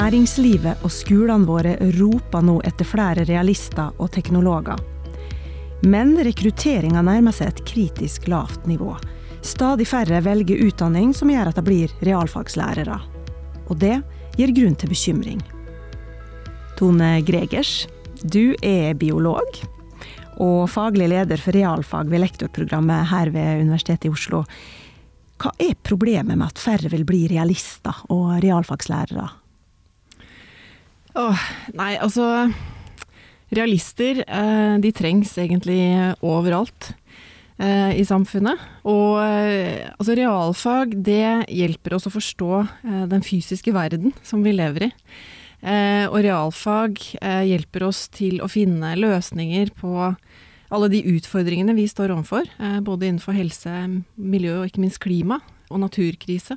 Næringslivet og skolene våre roper nå etter flere realister og teknologer. Men rekrutteringa nærmer seg et kritisk lavt nivå. Stadig færre velger utdanning som gjør at de blir realfagslærere. Og det gir grunn til bekymring. Tone Gregers, du er biolog og faglig leder for realfag ved lektorprogrammet her ved Universitetet i Oslo. Hva er problemet med at færre vil bli realister og realfagslærere? Åh, nei, altså Realister eh, de trengs egentlig overalt eh, i samfunnet. Og eh, altså realfag det hjelper oss å forstå den fysiske verden som vi lever i. Og realfag hjelper oss til å finne løsninger på alle de utfordringene vi står overfor. Både innenfor helse, miljø og ikke minst klima og naturkrise.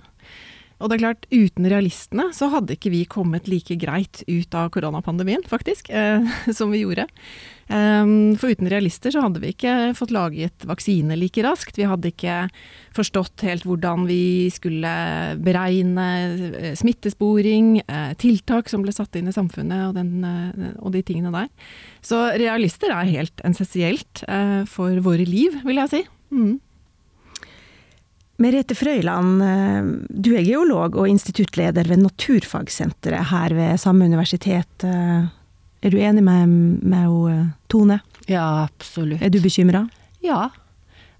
Og det er klart, uten realistene så hadde ikke vi kommet like greit ut av koronapandemien, faktisk, eh, som vi gjorde. Um, for uten realister så hadde vi ikke fått laget vaksine like raskt. Vi hadde ikke forstått helt hvordan vi skulle beregne eh, smittesporing, eh, tiltak som ble satt inn i samfunnet og, den, eh, og de tingene der. Så realister er helt essensielt eh, for våre liv, vil jeg si. Mm. Merete Frøyland, eh, du er geolog og instituttleder ved Naturfagsenteret her ved samme universitet. Eh, er du enig med, med Tone? Ja, absolutt. Er du bekymra? Ja,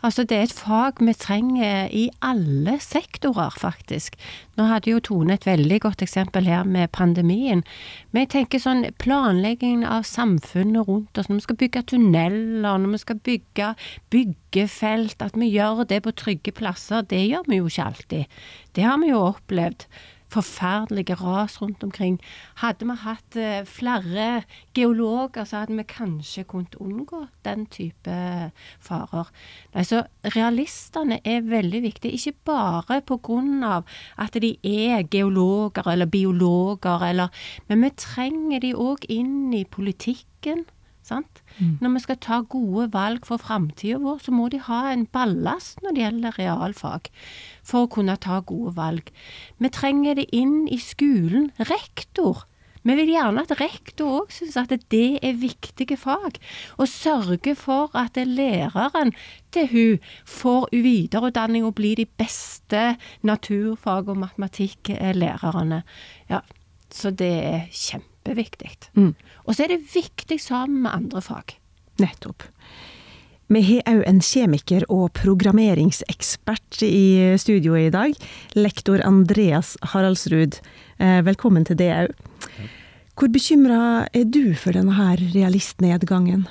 Altså det er et fag vi trenger i alle sektorer, faktisk. Nå hadde jo Tone et veldig godt eksempel her med pandemien. Men jeg tenker sånn planleggingen av samfunnet rundt oss, når vi skal bygge tunneler, når vi skal bygge byggefelt, at vi gjør det på trygge plasser, det gjør vi jo ikke alltid. Det har vi jo opplevd forferdelige ras rundt omkring. Hadde vi hatt eh, flere geologer, så hadde vi kanskje kunnet unngå den type farer. Nei, så realistene er veldig viktige, ikke bare av at de er geologer eller biologer, eller, men vi trenger de òg inn i politikken. Sant? Mm. Når vi skal ta gode valg for framtida vår, så må de ha en ballast når det gjelder realfag, for å kunne ta gode valg. Vi trenger det inn i skolen. Rektor. Vi vil gjerne at rektor òg synes at det er viktige fag, og sørge for at læreren til hun får videreutdanning og blir de beste naturfag- og matematikklærerne. Ja, så det er kjempeviktig. Mm. Og så er det viktig sammen med andre fag. Nettopp. Vi har òg en kjemiker og programmeringsekspert i studio i dag. Lektor Andreas Haraldsrud, eh, velkommen til det òg. Hvor bekymra er du for denne her realistnedgangen?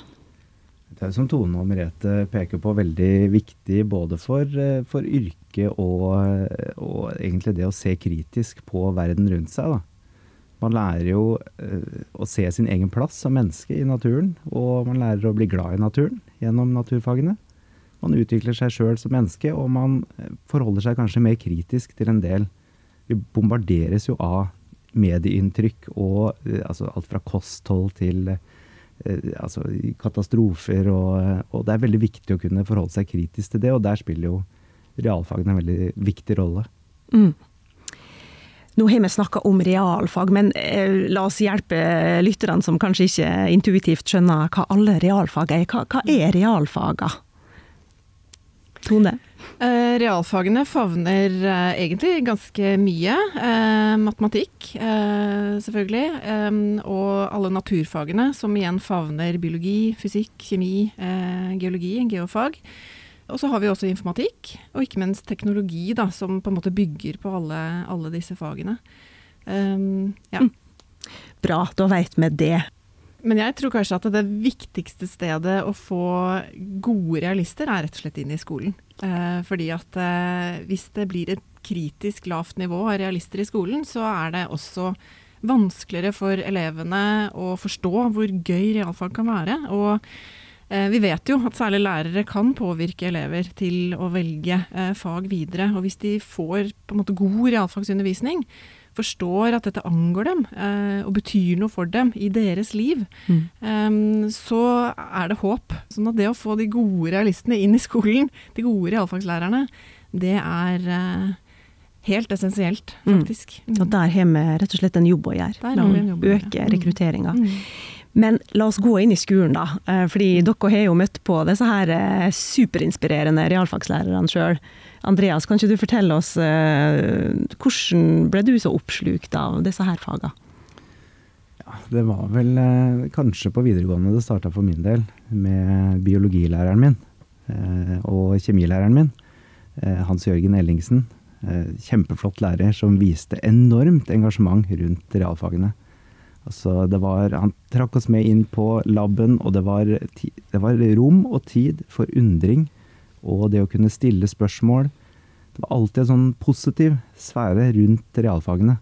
Det er som Tone og Merete peker på, veldig viktig både for, eh, for yrket og, og, egentlig det å se kritisk på verden rundt seg. Da. Man lærer jo uh, å se sin egen plass som menneske i naturen, og man lærer å bli glad i naturen gjennom naturfagene. Man utvikler seg sjøl som menneske, og man eh, forholder seg kanskje mer kritisk til en del. Vi bombarderes jo av medieinntrykk og uh, altså alt fra kosthold til altså katastrofer, og, og, det er veldig viktig å kunne forholde seg kritisk til det, og der spiller jo realfagene en veldig viktig rolle. Mm. Nå har vi snakka om realfag, men eh, la oss hjelpe lytterne som kanskje ikke intuitivt skjønner hva alle realfag er. Hva, hva er realfaga? Tone? Eh, realfagene favner eh, egentlig ganske mye. Matematikk, selvfølgelig. Og alle naturfagene, som igjen favner biologi, fysikk, kjemi, geologi, geofag. Og så har vi også informatikk, og ikke minst teknologi, da, som på en måte bygger på alle, alle disse fagene. Um, ja. Mm. Bra, da veit vi det. Men jeg tror kanskje at det viktigste stedet å få gode realister, er rett og slett inn i skolen. Eh, fordi at eh, hvis det blir et kritisk lavt nivå av realister i skolen, så er det også vanskeligere for elevene å forstå hvor gøy realfag kan være. og vi vet jo at særlig lærere kan påvirke elever til å velge eh, fag videre. Og hvis de får på en måte god realfagsundervisning, forstår at dette angår dem eh, og betyr noe for dem i deres liv, mm. så er det håp. Sånn at det å få de gode realistene inn i skolen, de gode realfagslærerne, det er helt essensielt, Mm. faktisk. Mm. Og der har vi rett og slett en jobb å gjøre. Der har vi en jobb å gjøre. øke Mm. rekrutteringa. Mm. Men la oss gå inn i skolen, da. Eh, Fordi dere har jo møtt på disse her eh, superinspirerende realfagslærerne sjøl. Andreas, kan ikke du fortelle oss eh, hvordan ble du så oppslukt av disse her fagene? Ja, det var vel kanskje på videregående det starta for min del, med biologilæreren min og kjemilæreren min, Hans Jørgen Ellingsen. Kjempeflott lærer som viste enormt engasjement rundt realfagene. Altså, var, han trakk oss med inn på laben, og det var, det var rom og tid for undring og det å kunne stille spørsmål. Det var alltid en sånn positiv sfære rundt realfagene.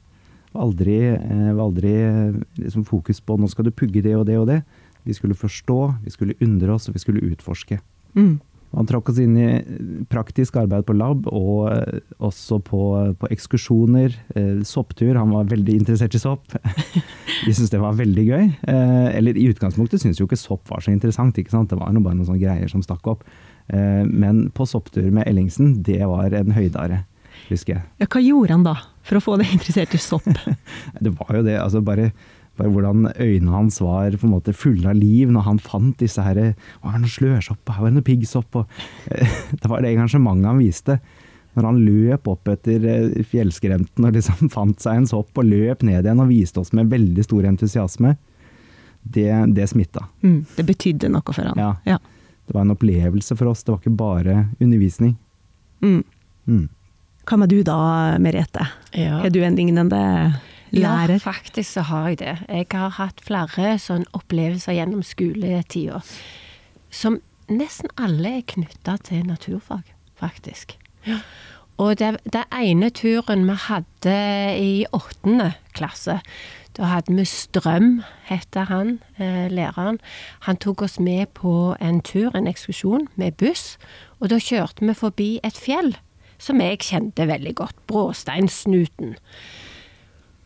Det var aldri, eh, var aldri eh, liksom fokus på nå skal du pugge det og det og det. Vi skulle forstå, vi skulle undre oss, og vi skulle utforske. Mm. Han trakk oss inn i praktisk arbeid på lab, og eh, også på, på ekskursjoner. Eh, sopptur. Han var veldig interessert i sopp. Vi syntes det var veldig gøy. Eh, eller i utgangspunktet syntes jo ikke sopp var så interessant. ikke sant? Det var noe, bare noen sånne greier som stakk opp. Eh, men på sopptur med Ellingsen, det var en høydare, husker jeg. Ja, hva gjorde han da, for å få deg interessert i sopp? Det var jo det. altså bare hvordan øynene hans var på en måte fulle av liv når han fant disse her her var det noe slørsopp, her var det noe piggsopp. Eh, det var det engasjementet han viste. Når han løp opp etter eh, fjellskrenten og liksom fant seg en sopp og løp ned igjen og viste oss med veldig stor entusiasme, det, det smitta. Mm. Det betydde noe for han. Ja. Ja. Det var en opplevelse for oss, det var ikke bare undervisning. Mm. Mm. Hva med du da, Merete? Ja. Er du en lignende lærer? Ja, faktisk så har jeg det. Jeg har hatt flere sånne opplevelser gjennom skoletida som nesten alle er knytta til naturfag, faktisk. Og det, det ene turen vi hadde i åttende klasse, da hadde vi Strøm, heter han, eh, læreren. Han tok oss med på en tur, en ekskursjon, med buss. Og da kjørte vi forbi et fjell som jeg kjente veldig godt, Bråsteinsnuten.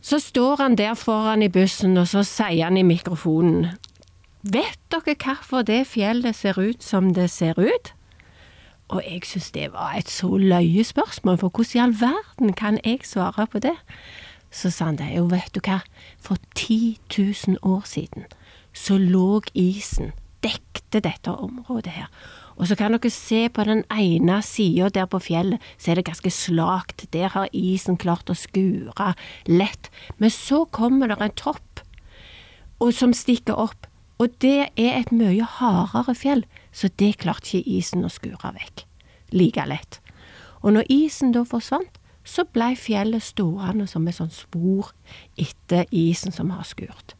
Så står han der foran i bussen, og så sier han i mikrofonen Vet dere hvorfor det fjellet ser ut som det ser ut? Og jeg synes det var et så løye spørsmål, for hvordan i all verden kan jeg svare på det? Så sa han det, jo vet du hva, for 10 000 år siden så lå isen, dekte dette området her. Og så kan dere se på den ene sida der på fjellet, så er det ganske slakt. Der har isen klart å skure lett. Men så kommer det en topp som stikker opp, og det er et mye hardere fjell, så det klarte ikke isen å skure vekk like lett. Og når isen da forsvant, så blei fjellet stående som et sånt spor etter isen som har skurt.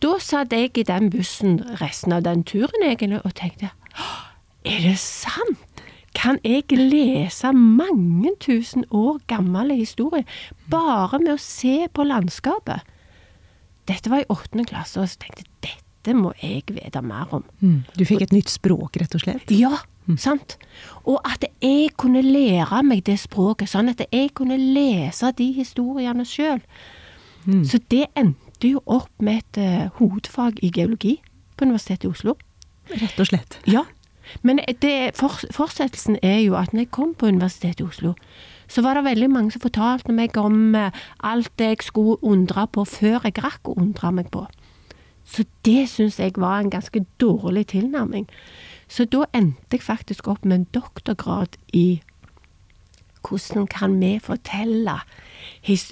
Da satt jeg i den bussen resten av den turen egentlig og tenkte er det sant? Kan jeg lese mange tusen år gamle historier bare med å se på landskapet? Dette var i åttende klasse, og så tenkte jeg dette må jeg vite mer om. Mm. Du fikk et nytt språk, rett og slett? Ja, sant. Og at jeg kunne lære meg det språket, sånn at jeg kunne lese de historiene sjøl. Mm. Så det endte jo opp med et uh, hovedfag i geologi på Universitetet i Oslo. Rett og slett. Ja. Men det, for, fortsettelsen er jo at når jeg kom på Universitetet i Oslo, så var det veldig mange som fortalte meg om eh, alt det jeg skulle undre på før jeg rakk å undre meg på. Så det syns jeg var en ganske dårlig tilnærming. Så da endte jeg faktisk opp med en doktorgrad i hvordan kan vi fortelle,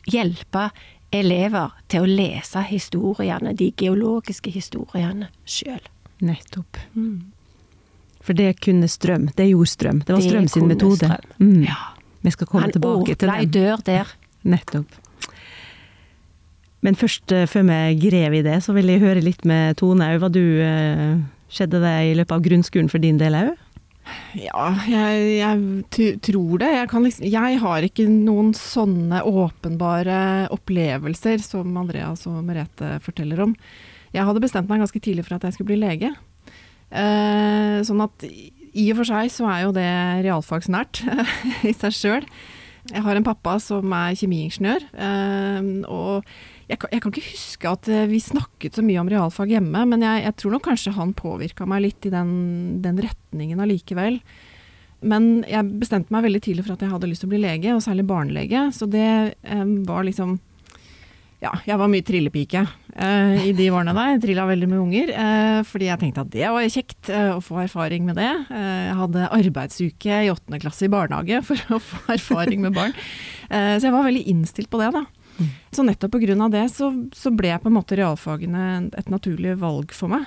hjelpe elever til å lese historiene, de geologiske historiene sjøl. Nettopp. For det kunne Strøm. Det gjorde Strøm. Det var Det Strøm sin metode. Strøm. Mm. Ja. Vi skal komme Han tilbake til åpna ei den. dør der. Nettopp. Men først, eh, før vi grev i det, så vil jeg høre litt med Tone. Hva du eh, Skjedde det i løpet av grunnskolen for din del òg? Ja, jeg, jeg t- tror det. Jeg, kan liksom, jeg har ikke noen sånne åpenbare opplevelser som Andreas og Merete forteller om. Jeg hadde bestemt meg ganske tidlig for at jeg skulle bli lege. Eh, sånn at i og for seg så er jo det realfagsnært i seg sjøl. Jeg har en pappa som er kjemiingeniør, eh, og jeg kan, jeg kan ikke huske at eh, vi snakket så mye om realfag hjemme, men jeg, jeg tror nok kanskje han påvirka meg litt i den, den retningen allikevel. Men jeg bestemte meg veldig tidlig for at jeg hadde lyst til å bli lege, og særlig barnelege. Så det eh, var liksom Ja, jeg var mye trillepike eh, i de årene der. Jeg trilla veldig med unger. Eh, fordi jeg tenkte at det var kjekt eh, å få erfaring med det. Jeg hadde arbeidsuke i åttende klasse i barnehage for å få erfaring med barn. Så jeg var veldig innstilt på det, da. Så nettopp pga. det så, så, ble på en måte realfagene et naturlig valg for meg.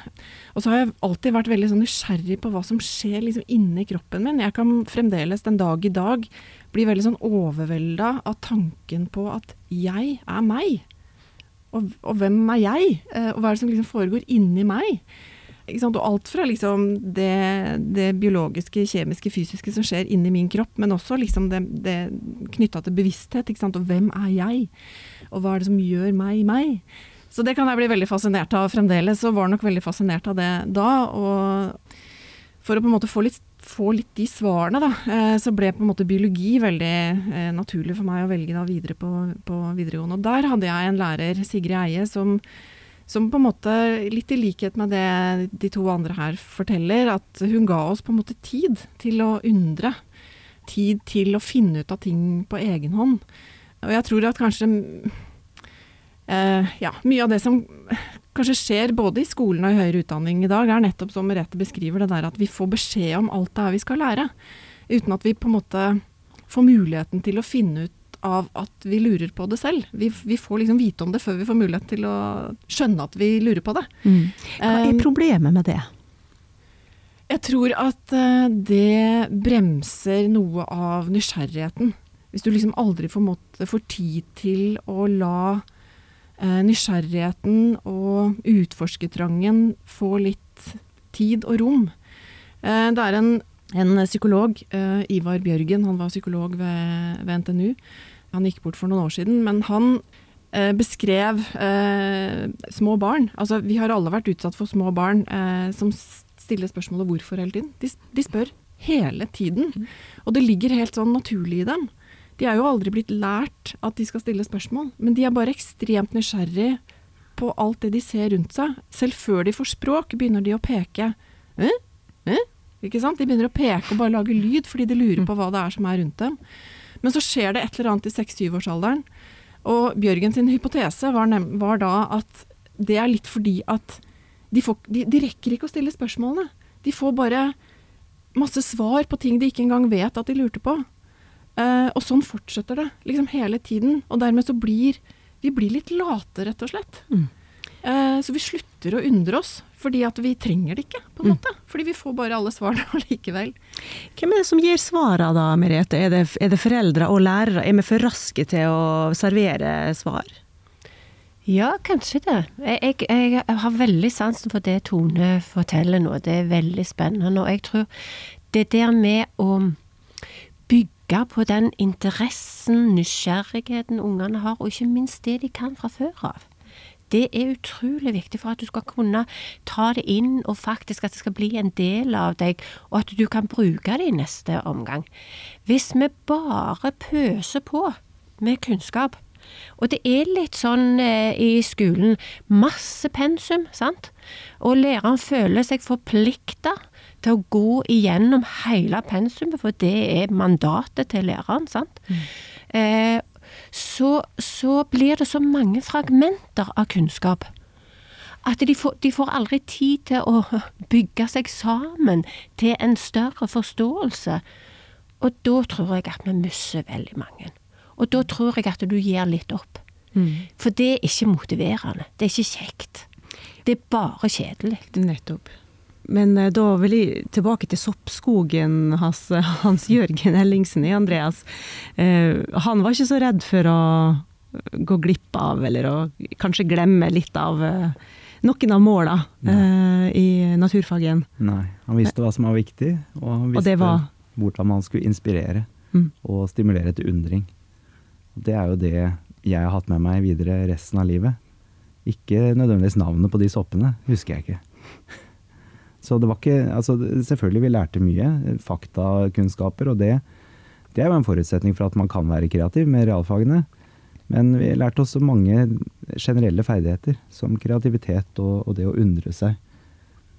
Og så har jeg alltid vært veldig sånn nysgjerrig på hva som skjer liksom inni kroppen min. Jeg kan fremdeles den dag i dag bli veldig sånn overvelda av tanken på at jeg er meg. Og, og hvem er jeg? Eh, og hva er det som liksom foregår inni meg? Og alt fra liksom det, det, biologiske, kjemiske, fysiske som skjer inni min kropp, men også liksom det, det knytta til bevissthet. Og hvem er jeg? Og hva er det som gjør meg meg? Så det kan jeg bli veldig fascinert av fremdeles, og var nok veldig fascinert av det da. Og for å på en måte få litt, få litt de svarene, da, eh, så ble på en måte biologi veldig eh, naturlig for meg å velge da videre på, på videregående. Og der hadde jeg en lærer, Sigrid Eie, som som på en måte, litt i likhet med det de to andre her forteller, at hun ga oss på en måte tid til å undre. Tid til å finne ut av ting på egen hånd. Og jeg tror at kanskje eh, ja, mye av det som kanskje skjer både i skolen og i høyere utdanning i dag, er nettopp som Merete beskriver det der at vi får beskjed om alt det her vi skal lære. Uten at vi på en måte får muligheten til å finne ut av at vi lurer på det selv. Vi, vi, får liksom vite om det før vi får mulighet til å skjønne at vi lurer på det. Mm. Hva er um, problemet med det? Jeg tror at uh, det bremser noe av nysgjerrigheten. Hvis du liksom aldri får, måte, får tid til å la nysgjerrigheten og utforskertrangen få litt tid og rom. Uh, det er en en psykolog, uh, Ivar Bjørgen, han var psykolog ved, ved, NTNU, han gikk bort for noen år siden, men han eh, beskrev eh, små barn. Altså, vi har alle vært utsatt for små barn eh, som stiller spørsmålet hvorfor hele tiden. De, de, spør hele tiden. Mm. Og det ligger helt sånn naturlig i dem. De er jo aldri blitt lært at de skal stille spørsmål, men de er bare ekstremt nysgjerrig på alt det de ser rundt seg. Selv før de får språk, begynner de å peke. Eh? Eh? Ikke sant? De begynner å peke og bare lage lyd fordi de lurer på hva det er som er rundt dem. Men så skjer det et eller annet i 6-7-årsalderen. Og Bjørgen sin hypotese var, var, da at det er litt fordi at de, får, de, de, rekker ikke å stille spørsmålene. De får bare masse svar på ting de ikke engang vet at de lurte på. Uh, og sånn fortsetter det liksom hele tiden. Og dermed så blir vi blir litt late, rett og slett. Mm. Uh, så vi slutter å undre oss. Fordi at vi trenger det ikke, på en mm. måte. Fordi vi får bare alle svarene allikevel. Hvem er det som gir svarene da, Merete? Er det, er det foreldre og lærere? Er vi for raske til å servere svar? Ja, kanskje det. Jeg, jeg, jeg, har veldig sansen for det Tone forteller nå. Det er veldig spennende. Og jeg tror det der med å bygge på den interessen, nysgjerrigheten ungene har, og ikke minst det de kan fra før av det er utrolig viktig for at du skal kunne ta det inn, og faktisk at det skal bli en del av deg, og at du kan bruke det i neste omgang. Hvis vi bare pøser på med kunnskap, og det er litt sånn eh, i skolen, masse pensum, sant, og læreren føler seg forplikta til å gå igjennom hele pensumet, for det er mandatet til læreren, sant. Mm. Eh, så, så blir det så mange fragmenter av kunnskap at de får, de får, aldri tid til å bygge seg sammen til en større forståelse. Og da tror jeg at vi mister veldig mange. Og da tror jeg at du gir litt opp. Mm. For det er ikke motiverende. Det er ikke kjekt. Det er bare kjedelig. Nettopp. Men eh, da vil jeg tilbake til soppskogen hans, Hans Jørgen Ellingsen i Andreas. Eh, han var ikke så redd for å gå glipp av, eller å kanskje glemme litt av eh, noen av måla i naturfagen. Nei, han visste hva som var viktig, og han visste og hvordan man skulle inspirere mm. og stimulere til undring. Det er jo det jeg har hatt med meg videre resten av livet. Ikke nødvendigvis navnet på de soppene, husker jeg ikke. Så det var ikke Altså, selvfølgelig, vi lærte mye. Faktakunnskaper, og det, det er jo en forutsetning for at man kan være kreativ med realfagene. Men vi lærte også mange generelle ferdigheter, som kreativitet og, og det å undre seg.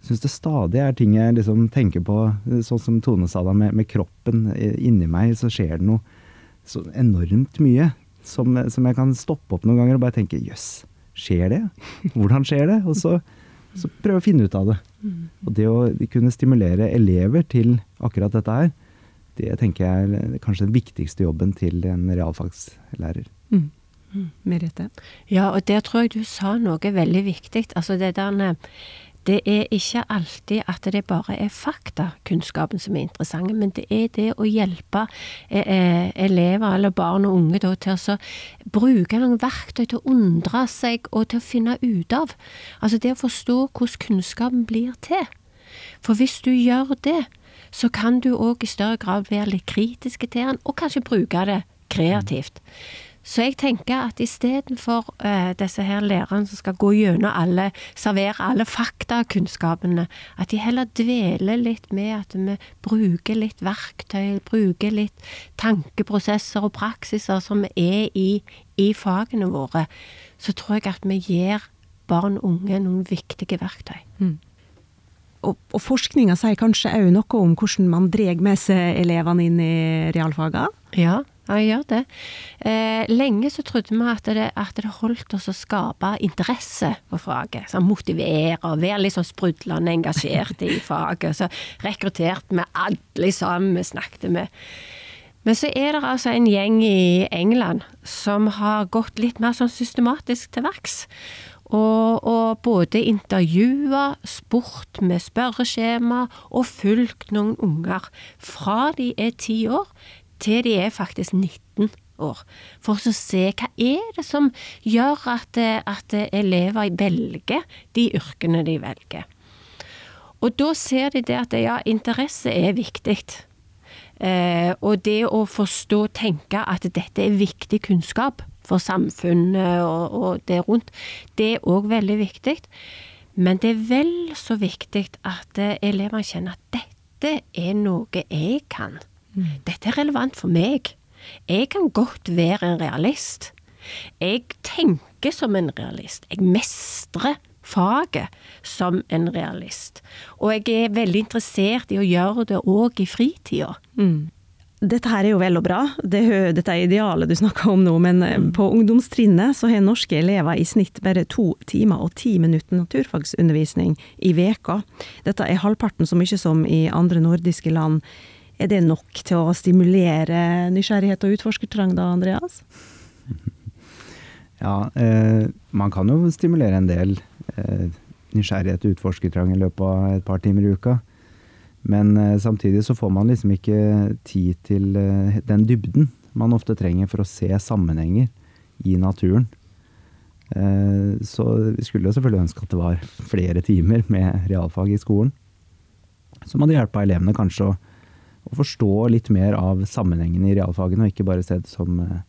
Jeg syns det stadig er ting jeg liksom tenker på, sånn som Tone sa da, med, med kroppen. Inni meg så skjer det noe så enormt mye som, som, jeg kan stoppe opp noen ganger og bare tenke jøss, skjer det? Hvordan skjer det? Og så, så prøve å finne ut av det. Og det å kunne stimulere elever til akkurat dette her, det tenker jeg er kanskje den viktigste jobben til en realfagslærer. Mm. Mm. Merete? Ja, og der tror jeg du sa noe veldig viktig. Altså det der det er ikke alltid at det bare er faktakunnskapen som er interessant, men det er det å hjelpe eh, eh, elever eller barn og unge da, til å bruke noen verktøy til å undre seg og til å finne ut av. Altså det å forstå hvordan kunnskapen blir til. For hvis du gjør det, så kan du òg i større grad være litt kritiske til den, og kanskje bruke det kreativt. Så jeg tenker at istedenfor uh, disse her lærerne som skal gå gjennom alle, servere alle faktakunnskapene, at de heller dveler litt med at vi bruker litt verktøy, bruker litt tankeprosesser og praksiser som er i, i fagene våre, så tror jeg at vi gir barn og unge noen viktige verktøy. Mm. Og, og forskninga sier kanskje òg noe om hvordan man drar med seg elevene inn i realfagene? Ja, ja, jeg gjør det. Eh, lenge så trodde vi at det, at det holdt oss å skape interesse for faget. Så motivere og være litt sånn sprudlende engasjert i faget. Så rekrutterte vi alle sammen vi snakket med. Men så er det altså en gjeng i England som har gått litt mer sånn systematisk til verks. Og, og, både intervjua, spurt med spørreskjema og fulgt noen unger fra de er ti år til de er faktisk 19 år, for å se hva er det som gjør at, at elever velger de yrkene de velger. Og da ser de det at ja, interesse er viktig. Eh, og det å forstå og tenke at dette er viktig kunnskap for samfunnet og, og det rundt, det er òg veldig viktig. Men det er vel så viktig at elevene kjenner at dette er noe jeg kan. Dette er relevant for meg. Jeg kan godt være en realist. Jeg tenker som en realist. Jeg mestrer faget som en realist. Og jeg er veldig interessert i å gjøre det òg i fritida. Mm. Dette her er jo vel og bra, det, dette er idealet du snakker om nå, men eh, på ungdomstrinnet så har norske elever i snitt bare to timer og ti minutter naturfagsundervisning i veka. Dette er halvparten så mye som i andre nordiske land. Er det nok til å stimulere nysgjerrighet og utforskertrang da, Andreas? Ja, eh, man kan jo stimulere en del eh, nysgjerrighet og utforskertrang i løpet av et par timer i uka. Men eh, samtidig så får man liksom ikke tid til eh, den dybden man ofte trenger for å se sammenhenger i naturen. Eh, så vi skulle jo selvfølgelig ønske at det var flere timer med realfag i skolen. Som hadde hjelpe elevene kanskje å å forstå litt mer av sammenhengene i realfagene, og ikke bare se det som eh,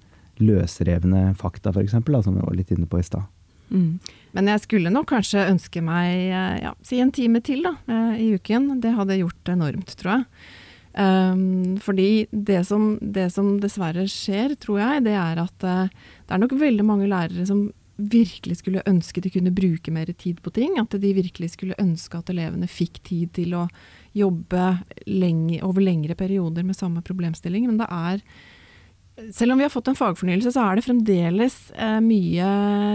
løsrevne fakta, f.eks., som vi var litt inne på i stad. Mm. Men jeg skulle nok kanskje ønske meg eh, ja, si en time til da, eh, i uken. Det hadde gjort enormt, tror jeg. Um, fordi det som, det som, dessverre skjer, tror jeg, det er at det er nok veldig mange lærere som virkelig skulle ønske de kunne bruke mer tid på ting. At de virkelig skulle ønske at elevene fikk tid til å jobbe lenge, over lengre perioder med samme problemstilling. Men det er Selv om vi har fått en fagfornyelse, så er det fremdeles eh, mye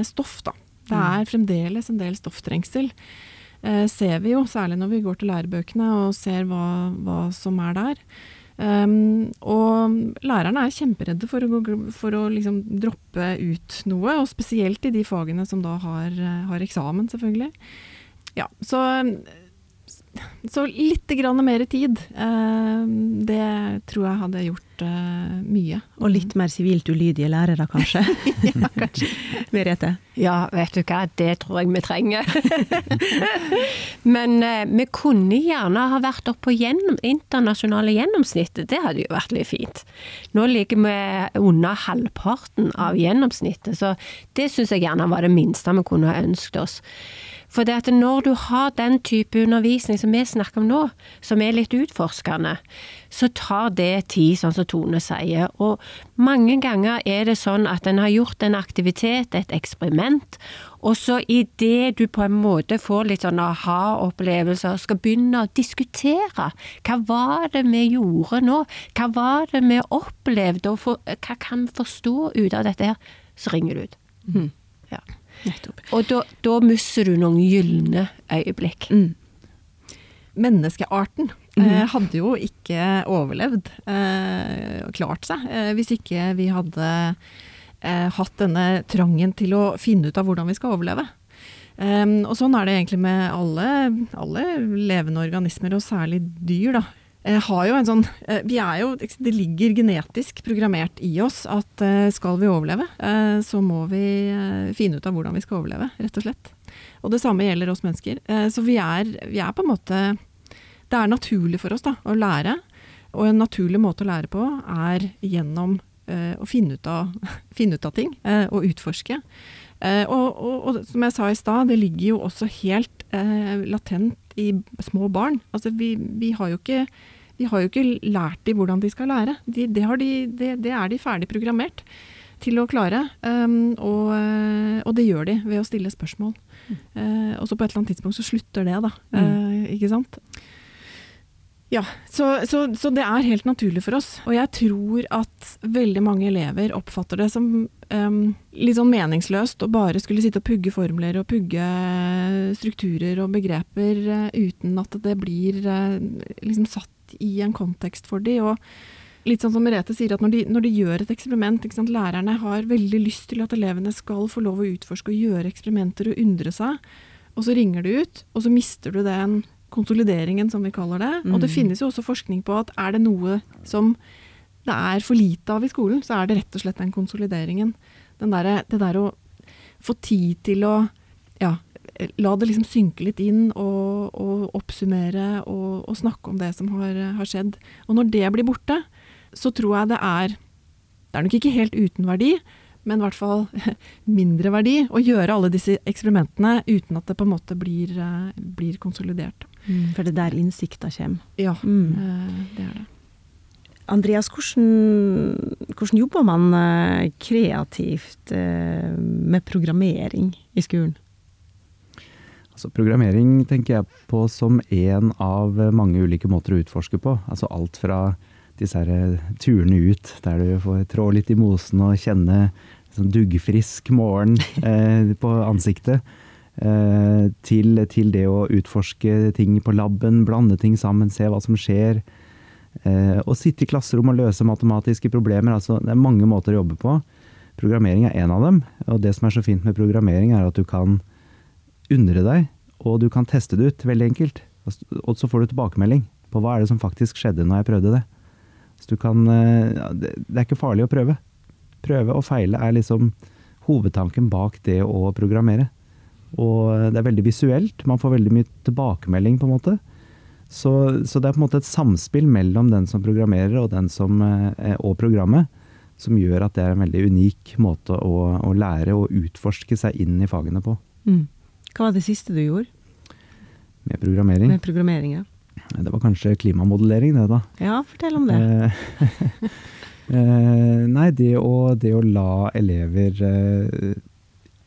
stoff, da. Det mm. er fremdeles en del stofftrengsel. Eh, ser vi jo, særlig når vi går til lærebøkene og ser hva, hva som er der. Um, og lærerne er kjemperedde for å, for å liksom droppe ut noe, og spesielt i de fagene som da har, har eksamen, selvfølgelig. Ja, så så litt grann mer tid. Eh, det tror jeg hadde gjort eh, mye. Og litt mer sivilt ulydige lærere, kanskje? ja, kanskje. Merete? Ja, vet du hva, det tror jeg vi trenger. Men eh, vi kunne gjerne ha vært oppe på gjennom, internasjonale gjennomsnittet. Det hadde jo vært litt fint. Nå ligger vi under halvparten av gjennomsnittet, så det syns jeg gjerne var det minste vi kunne ha ønsket oss. For det at når du har den type undervisning som vi snakker om nå, som er litt utforskende, så tar det tid, sånn som Tone sier. Og mange ganger er det sånn at en har gjort en aktivitet, et eksperiment, og så idet du på en måte får litt sånn aha-opplevelser, skal begynne å diskutere hva var det vi gjorde nå, hva var det vi opplevde, og for, hva kan vi forstå ut av dette her, så ringer du ut. Mm. Ja. Nettopp. Og da, da mister du noen gylne øyeblikk. Mm. Menneskearten eh, hadde jo ikke overlevd, eh, klart seg, eh, hvis ikke vi hadde eh, hatt denne trangen til å finne ut av hvordan vi skal overleve. Um, og sånn er det egentlig med alle, alle levende organismer, og særlig dyr. da. Eh, har jo en sånn eh, Vi er jo Det ligger genetisk programmert i oss at eh, skal vi overleve, så må vi finne ut av hvordan vi skal overleve, rett og slett. Og det samme gjelder oss mennesker. Så vi er, vi er på en måte Det er naturlig for oss da, å lære. Og en naturlig måte å lære på er gjennom å finne ut av, finne ut av ting og utforske. Og, og, og, som jeg sa i stad, det ligger jo også helt latent i små barn. Altså vi, vi, har jo ikke, vi har jo ikke lært dem hvordan de skal lære. De, det, de, det, det, er de ferdig programmert til å klare. Um, og, eh, og, det gjør de ved å stille spørsmål. Mm. Uh, og så på et eller annet tidspunkt så slutter det, da. Mm. Uh, ikke sant? Ja, så, så, så, det er helt naturlig for oss. Og jeg tror at veldig mange elever oppfatter det som um, litt sånn meningsløst å bare skulle sitte og pugge formler og pugge strukturer og begreper uh, uten at det blir uh, liksom satt i en kontekst for de. Og litt sånn som Merete sier, at når de, når de gjør et eksperiment sant, Lærerne har veldig lyst til at elevene skal få lov å utforske og gjøre eksperimenter og undre seg. Og så ringer du ut, og så mister du den konsolideringen, som vi kaller det. Mm. Og det mm. finnes jo også forskning på at er det noe som det er for lite av i skolen, så er det rett og slett den konsolideringen. Den der, det der å få tid til å ja, la det liksom synke litt inn og, og oppsummere og, og, snakke om det som har, har, skjedd. Og når det blir borte, så tror jeg det er Det er nok ikke helt uten verdi, men i hvert fall mindre verdi å gjøre alle disse eksperimentene uten at det på en måte blir, eh, blir konsolidert. Mm, for det er der innsikta kommer. Ja, mm. Eh, det er det. Andreas, hvordan, hvordan, jobber man eh, kreativt med programmering i skolen? Altså, programmering tenker jeg på som én av mange ulike måter å utforske på. Altså alt fra disse turene ut, der du får trå litt i mosen og kjenne sånn duggfrisk morgen eh, på ansiktet Eh, til, til, det å utforske ting på laben, blande ting sammen, se hva som skjer. Eh, å sitte i klasserom og løse matematiske problemer. Altså, det er mange måter å jobbe på. Programmering er en av dem. Og det som er så fint med programmering, er at du kan undre deg, og du kan teste det ut veldig enkelt. Og så får du tilbakemelding på hva er det som faktisk skjedde når jeg prøvde det. Så du kan eh, Det er ikke farlig å prøve. Prøve og feile er liksom hovedtanken bak det å programmere. Og det er veldig visuelt. Man får veldig mye tilbakemelding, på en måte. Så, så, det er på en måte et samspill mellom den som programmerer og, som, eh, og programmet, som gjør at det er en veldig unik måte å, å lære og utforske seg inn i fagene på. Mm. Hva var det siste du gjorde? Med programmering? Med programmering, ja. Det var kanskje klimamodellering, det, da. Ja, fortell om det. Eh, nei, det å, det å la elever eh,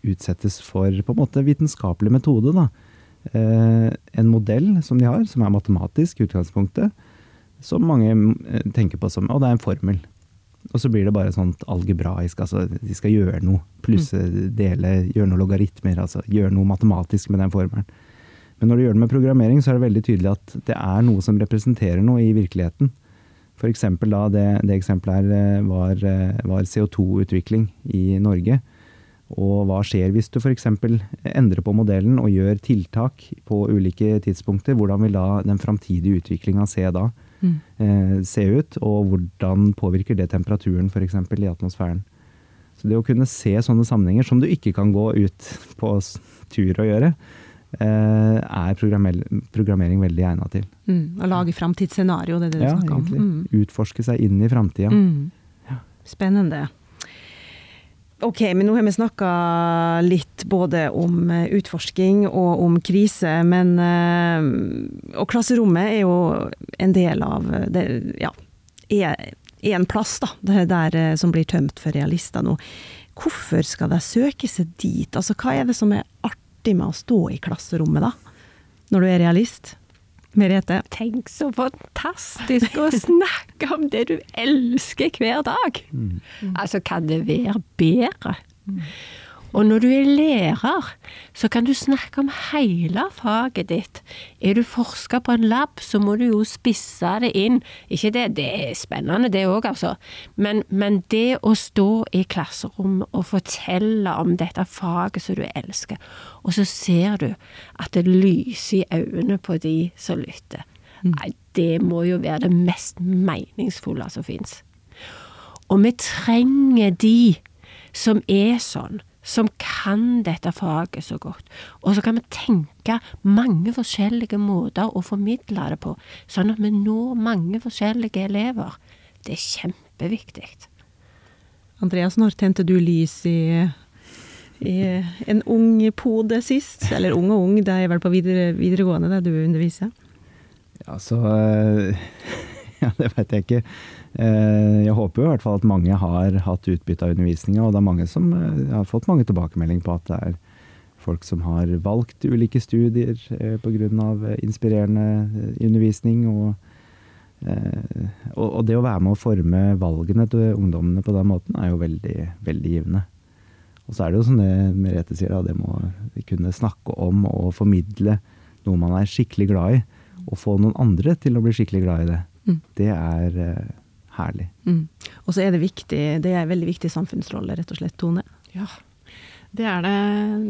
utsettes for på en måte vitenskapelig metode. Da. Eh, en modell som de har, som er matematisk i utgangspunktet, som mange eh, tenker på som Og det er en formel. Og så blir det bare sånt algebraisk. altså De skal gjøre noe. Plusse, mm. dele, gjøre noe logaritmer. altså Gjøre noe matematisk med den formelen. Men når du gjør det med programmering, så er det veldig tydelig at det er noe som representerer noe i virkeligheten. For eksempel da, det, det eksempelet her eh, var, var CO2-utvikling i Norge. Og hva skjer hvis du f.eks. endrer på modellen og gjør tiltak på ulike tidspunkter? Hvordan vil da den framtidige utviklinga se da mm. eh, se ut? Og hvordan påvirker det temperaturen f.eks. i atmosfæren? Så det å kunne se sånne sammenhenger som du ikke kan gå ut på tur og gjøre, eh, er programmering veldig egna til. Mm. Å lage framtidsscenario, det er det du ja, snakker om. Egentlig. Mm. Utforske seg inn i framtida. Mm. Ja. Spennende. Ok, men nå har vi snakka litt både om eh, utforsking og om krise, men eh, Og klasserommet er jo en del av det, ja, er en plass, da, det der eh, som blir tømt for realister nå. Hvorfor skal de søke seg dit? Altså, hva er det som er artig med å stå i klasserommet, da? Når du er realist? Merete? Tenk så fantastisk å snakke om det du elsker hver dag! Mm. Altså, kan det være bedre? Og når du er lærer, så kan du snakke om hele faget ditt. Er du forsker på en lab, så må du jo spisse det inn. Ikke det, det er spennende det òg, altså. Men, men, det å stå i klasserommet og fortelle om dette faget som du elsker, og så ser du at det lyser i øynene på de som lytter. Mm. Nei, det må jo være det mest meningsfulle som fins. Og vi trenger de som er sånn som kan dette faget så godt. Og så kan vi tenke mange forskjellige måter å formidle det på, sånn at vi når mange forskjellige elever. Det er kjempeviktig. Andreas, når tente du lys i, i en ung pode sist? Eller ung og ung, det er vel på videre, videregående det du underviser? Ja, så Ja, det veit jeg ikke. Eh, jeg håper jo i hvert fall at mange har hatt utbytte av undervisninga, og det er mange som eh, har fått mange tilbakemeldinger på at det er folk som har valgt ulike studier eh, pga. inspirerende undervisning. Og, og, det å være med å forme valgene til ungdommene på den måten er jo veldig, veldig givende. Og så er det jo som det Merete sier, det må kunne snakke om og formidle noe man er skikkelig glad i. Og få noen andre til å bli skikkelig glad i det. Mm. Det er herlig. Mm. Og så er det viktig, det er en veldig viktig samfunnsrolle, rett og slett, Tone. Ja, det er det,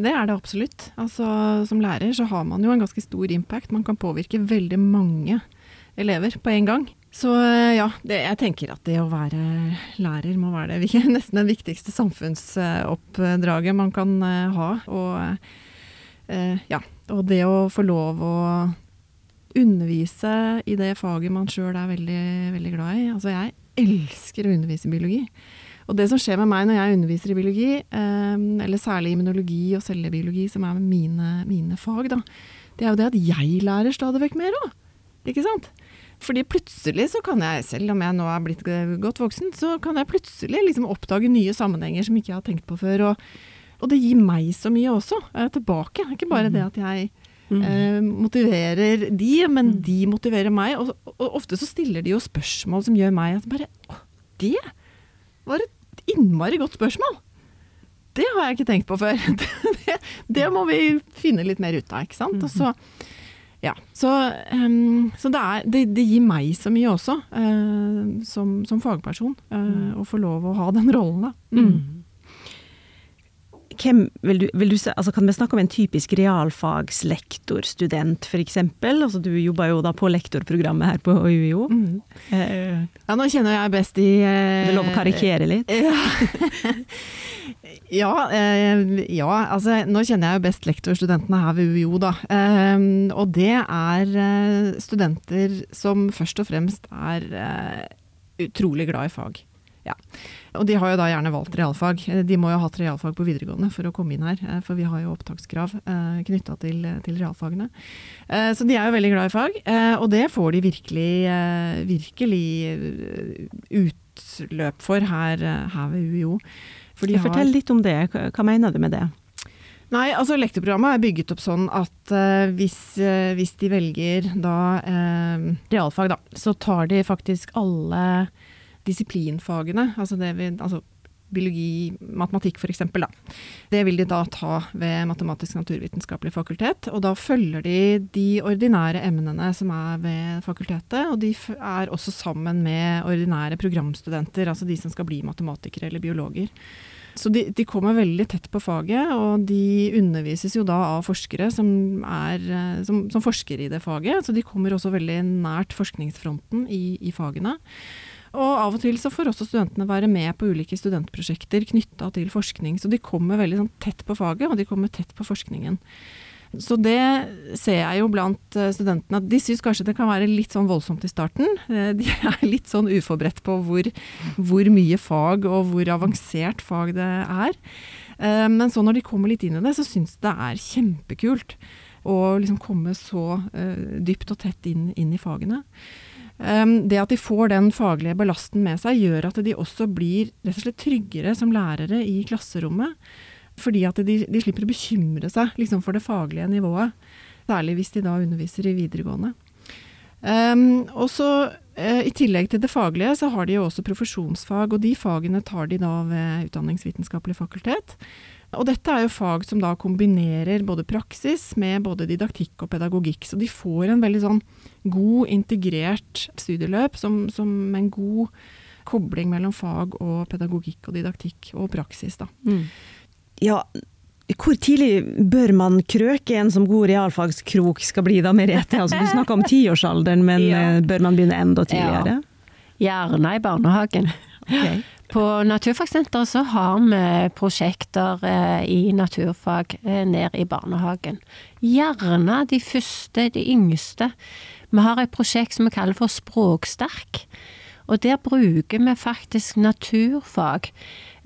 det er det, absolutt. Altså, som lærer så har man jo en ganske stor impact. Man kan påvirke veldig mange elever på en gang. Så ja, det, jeg tenker at det å være lærer må være det nesten det viktigste samfunnsoppdraget man kan uh, ha. Og, eh, ja, og det å få lov å undervise i det faget man sjøl er veldig, veldig glad i. Altså, jeg elsker å undervise i biologi. Og det som skjer med meg når jeg underviser i biologi, eh, eller særlig immunologi og cellebiologi, som er mine, mine fag, da, det er jo det at jeg lærer stadig vekk mer òg. Ikke sant? Fordi plutselig så kan jeg, selv om jeg nå er blitt godt voksen, så kan jeg plutselig liksom oppdage nye sammenhenger som ikke jeg har tenkt på før. Og, og det gir meg så mye også, eh, tilbake. Ikke bare det at jeg Mm. Eh, motiverer de, men mm. de motiverer meg. Og, og, ofte så stiller de jo spørsmål som gjør meg at bare Å, det var et innmari godt spørsmål! Det har jeg ikke tenkt på før. det, det, må vi finne litt mer ut av, ikke sant. Og så, ja, så, um, så det, er, det, det, gir meg så mye også, uh, som, som, fagperson, uh, å få lov å ha den rollen, da. Mm hvem vil du, vil du, altså Kan vi snakke om en typisk realfagslektorstudent, f.eks.? Altså, du jobber jo da på lektorprogrammet her på UiO. Mm. Uh, ja, nå kjenner jeg best i uh, Det er lov å karikere litt? ja, uh, ja, altså nå kjenner jeg jo best lektorstudentene her ved UiO, da. og det er studenter som først og fremst er utrolig glad i fag. Ja. Og de har jo da gjerne valgt realfag. De må jo ha hatt realfag på videregående for å komme inn her, eh, for vi har jo opptakskrav eh, knytta til, til, realfagene. Eh, så de er jo veldig glad i fag, eh, og det får de virkelig, eh, virkelig eh, utløp for her, her ved UiO. Fortell litt om det. Hva mener du med det? Nei, altså Lektorprogrammet er bygget opp sånn at uh, hvis, uh, hvis, de velger da uh, realfag, da, så tar de faktisk alle disiplinfagene, altså, det vi, altså biologi, matematikk f.eks. Det vil de da ta ved Matematisk-naturvitenskapelig fakultet. Og da følger de de ordinære emnene som er ved fakultetet, og de er også sammen med ordinære programstudenter, altså de som skal bli matematikere eller biologer. Så de, de, kommer veldig tett på faget, og de undervises jo da av forskere som, er, som, som forsker i det faget. Så de kommer også veldig nært forskningsfronten i, i fagene. Og av og til så får også studentene være med på ulike studentprosjekter knytta til forskning. Så de kommer veldig sånn tett på faget, og de kommer tett på forskningen. Så det ser jeg jo blant eh, studentene at de syns kanskje det kan være litt sånn voldsomt i starten. Eh, de er litt sånn uforberedt på hvor, hvor mye fag og hvor avansert fag det er. Eh, men så når de kommer litt inn i det, så syns de det er kjempekult å liksom komme så dypt og tett inn, inn i fagene. Det at de får den faglige ballasten med seg, gjør at de også blir rett og slett tryggere som lærere i klasserommet. Fordi at de, de slipper å bekymre seg liksom, for det faglige nivået. Særlig hvis de da underviser i videregående. Um, og så uh, I tillegg til det faglige, så har de jo også profesjonsfag, og de fagene tar de da ved Utdanningsvitenskapelig fakultet. Og dette er jo fag som da kombinerer både praksis med både didaktikk og pedagogikk. Så de får en veldig sånn god, integrert studieløp som, som en god kobling mellom fag og pedagogikk og didaktikk og praksis, da. Mm ja, hvor tidlig bør man krøke en som god realfagskrok skal bli da, Merete? Altså, du snakker om tiårsalderen, men ja. Eh, bør man begynne enda tidligere? Ja. Gjerne i barnehagen. Okay. På Naturfagsenteret så har vi prosjekter eh, i naturfag eh, ned i barnehagen. Gjerne de første, de yngste. Vi har et prosjekt som vi kaller for Språksterk. Og der bruker vi faktisk naturfag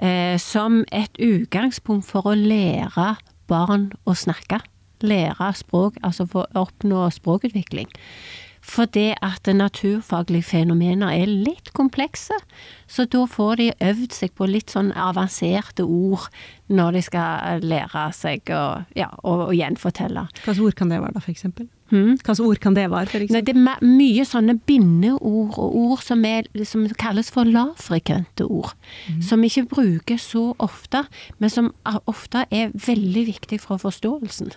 eh, som et utgangspunkt for å lære barn å snakke. Lære språk, altså for å oppnå språkutvikling. Fordi at naturfaglige fenomener er litt komplekse, så da får de øvd seg på litt sånn avanserte ord når de skal lære seg å, ja, å, å gjenfortelle. Hvilke ord kan det være, da, for eksempel? Hmm? Hvilke ord kan det være? For eksempel? det er mye sånne bindeord og ord som, er, som kalles for lavfrekvente ord. Mm. Som ikke brukes så ofte, men som ofte er veldig viktig for forståelsen.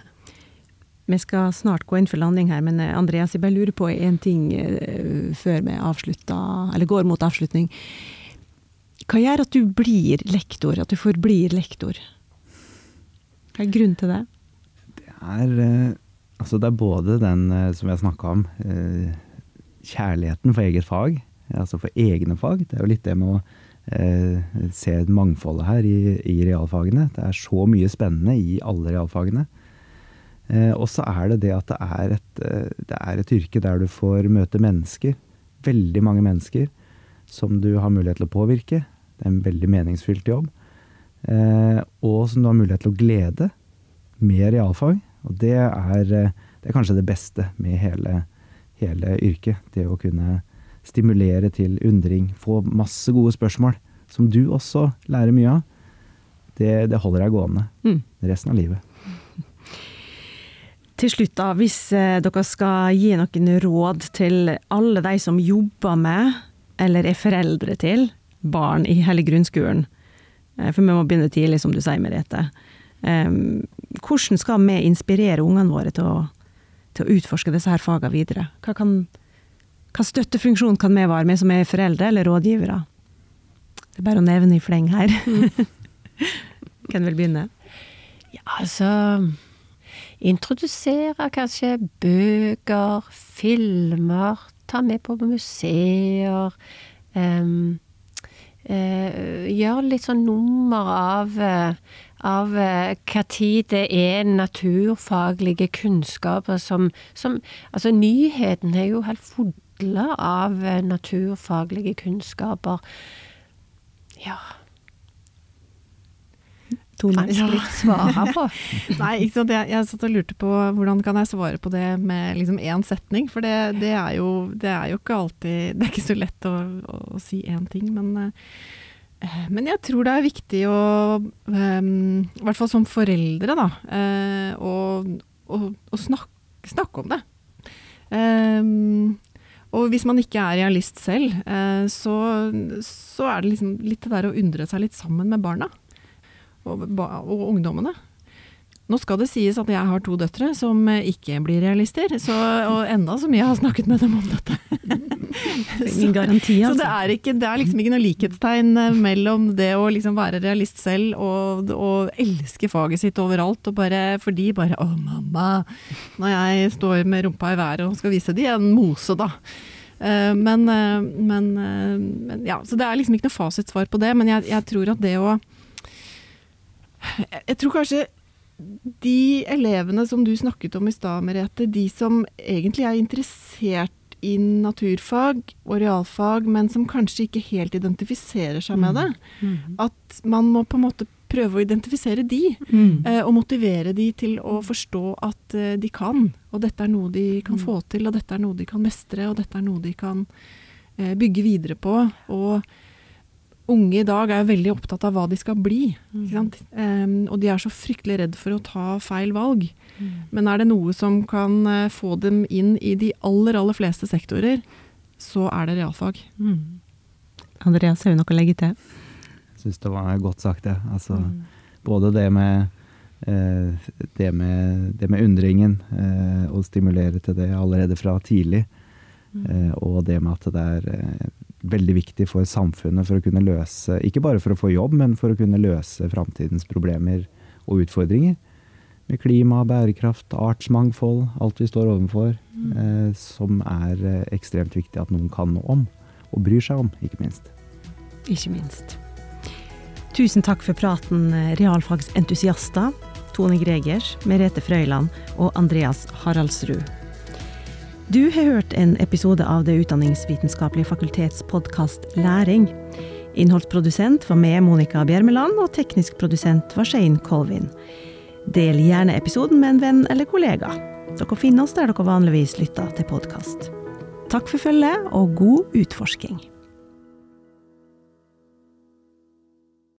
Vi skal snart gå inn for landing her, men eh, Andreas, jeg bare lurer på én ting uh, før vi avslutter, eller går mot avslutning. Hva gjør at du blir lektor, at du forblir lektor? Hva er grunnen til det? Det er, uh, altså det er både den som jeg snakka om, kjærligheten for eget fag. Altså for egne fag. Det er jo litt det med å se mangfoldet her i, i realfagene. Det er så mye spennende i alle realfagene. Eh, og så er det det at det er, et, eh, det er et yrke der du får møte mennesker. Veldig mange mennesker som du har mulighet til å påvirke. Det er en veldig meningsfylt jobb. Eh, og som du har mulighet til å glede med realfag. Og det er, det er kanskje det beste med hele, hele, yrket. Det å kunne stimulere til undring, få masse gode spørsmål som du også lærer mye av. Det, det holder deg gående mm. resten av livet. Til slutt, da, hvis eh, dere skal gi noen råd til alle de som jobber med, eller er foreldre til, barn i hele grunnskolen. Eh, for vi må begynne tidlig, som du sier, Merete. Hvordan skal vi inspirere ungene våre til å, til å utforske disse her fagene videre? Hva, kan, hva støttefunksjon kan vi være, med som er foreldre eller rådgivere? Det er bare å nevne i fleng her. Hvem vil begynne? Ja, altså Introdusere kanskje bøker, filmer, ta med på museer. Um, uh, gjør litt sånn nummer av av hva tid det er naturfaglige kunnskaper som, som Altså, nyheten er jo helt fodla av naturfaglige kunnskaper. Ja to vanskelig svare på. Nei, ikke sant. Jeg, jeg satt og lurte på hvordan kan jeg svare på det med liksom én setning. For det, det, er jo, det, er jo, ikke alltid Det er ikke så lett å, å, å si én ting. Men, uh, men, jeg tror det er viktig å, um, i hvert fall som foreldre, da, uh, å, å snakke, snakke, om det. Um, og hvis man ikke er realist selv, uh, så, så, er det liksom litt det der å undre seg litt sammen med barna og, og ungdommene. Nå skal det sies at jeg har to døtre som ikke blir realister, så, og enda så mye jeg har snakket med dem om dette. Ingen garanti, altså. Så det er, ikke, det er liksom ikke noe likhetstegn mellom det å liksom være realist selv og, og, elske faget sitt overalt, og bare fordi bare 'Å, mamma', når jeg står med rumpa i været og skal vise de en mose, da. Eh, men, eh, men, eh, men ja, så det er liksom ikke noe fasitsvar på det, men jeg, jeg tror at det å jeg tror kanskje de elevene som du snakket om i stad, Merete, de som egentlig er interessert i naturfag og realfag, men som kanskje ikke helt identifiserer seg med det. Mm. At man må på en måte prøve å identifisere de, Mm. eh, og motivere de til å forstå at eh, de kan. Og dette er noe de kan få til, og dette er noe de kan mestre, og dette er noe de kan eh, bygge videre på. Og unge i dag er veldig opptatt av hva de skal bli. Ikke sant? Em, og de er så fryktelig redd for å ta feil valg. Men er det noe som kan eh, få dem inn i de aller, aller fleste sektorer, så er det realfag. Mm. Andreas, har du noe å legge til? Jeg syns det var godt sagt, det. Altså, Både det med, eh, det med, det med undringen, eh, å stimulere til det allerede fra tidlig, eh, og det med at det er eh, veldig viktig for samfunnet for å kunne løse, ikke bare for å få jobb, men for å kunne løse framtidens problemer og utfordringer. Med klima, bærekraft, artsmangfold, alt vi står overfor, eh, som er eh, ekstremt viktig at noen kan noe om, og bryr seg om, ikke minst. Ikke minst. Tusen takk for praten, eh, realfagsentusiaster. Tone Gregers, Merete Frøyland og Andreas Haraldsrud. Du har hørt en episode av Det utdanningsvitenskapelige fakultets podkast Læring. Innholdsprodusent var med Monica Bjermeland, og teknisk produsent var Shane Colvin. Del gjerne episoden med en venn eller kollega. Dere finner oss der dere vanligvis lytter til podkast. Takk for følget, og god utforsking.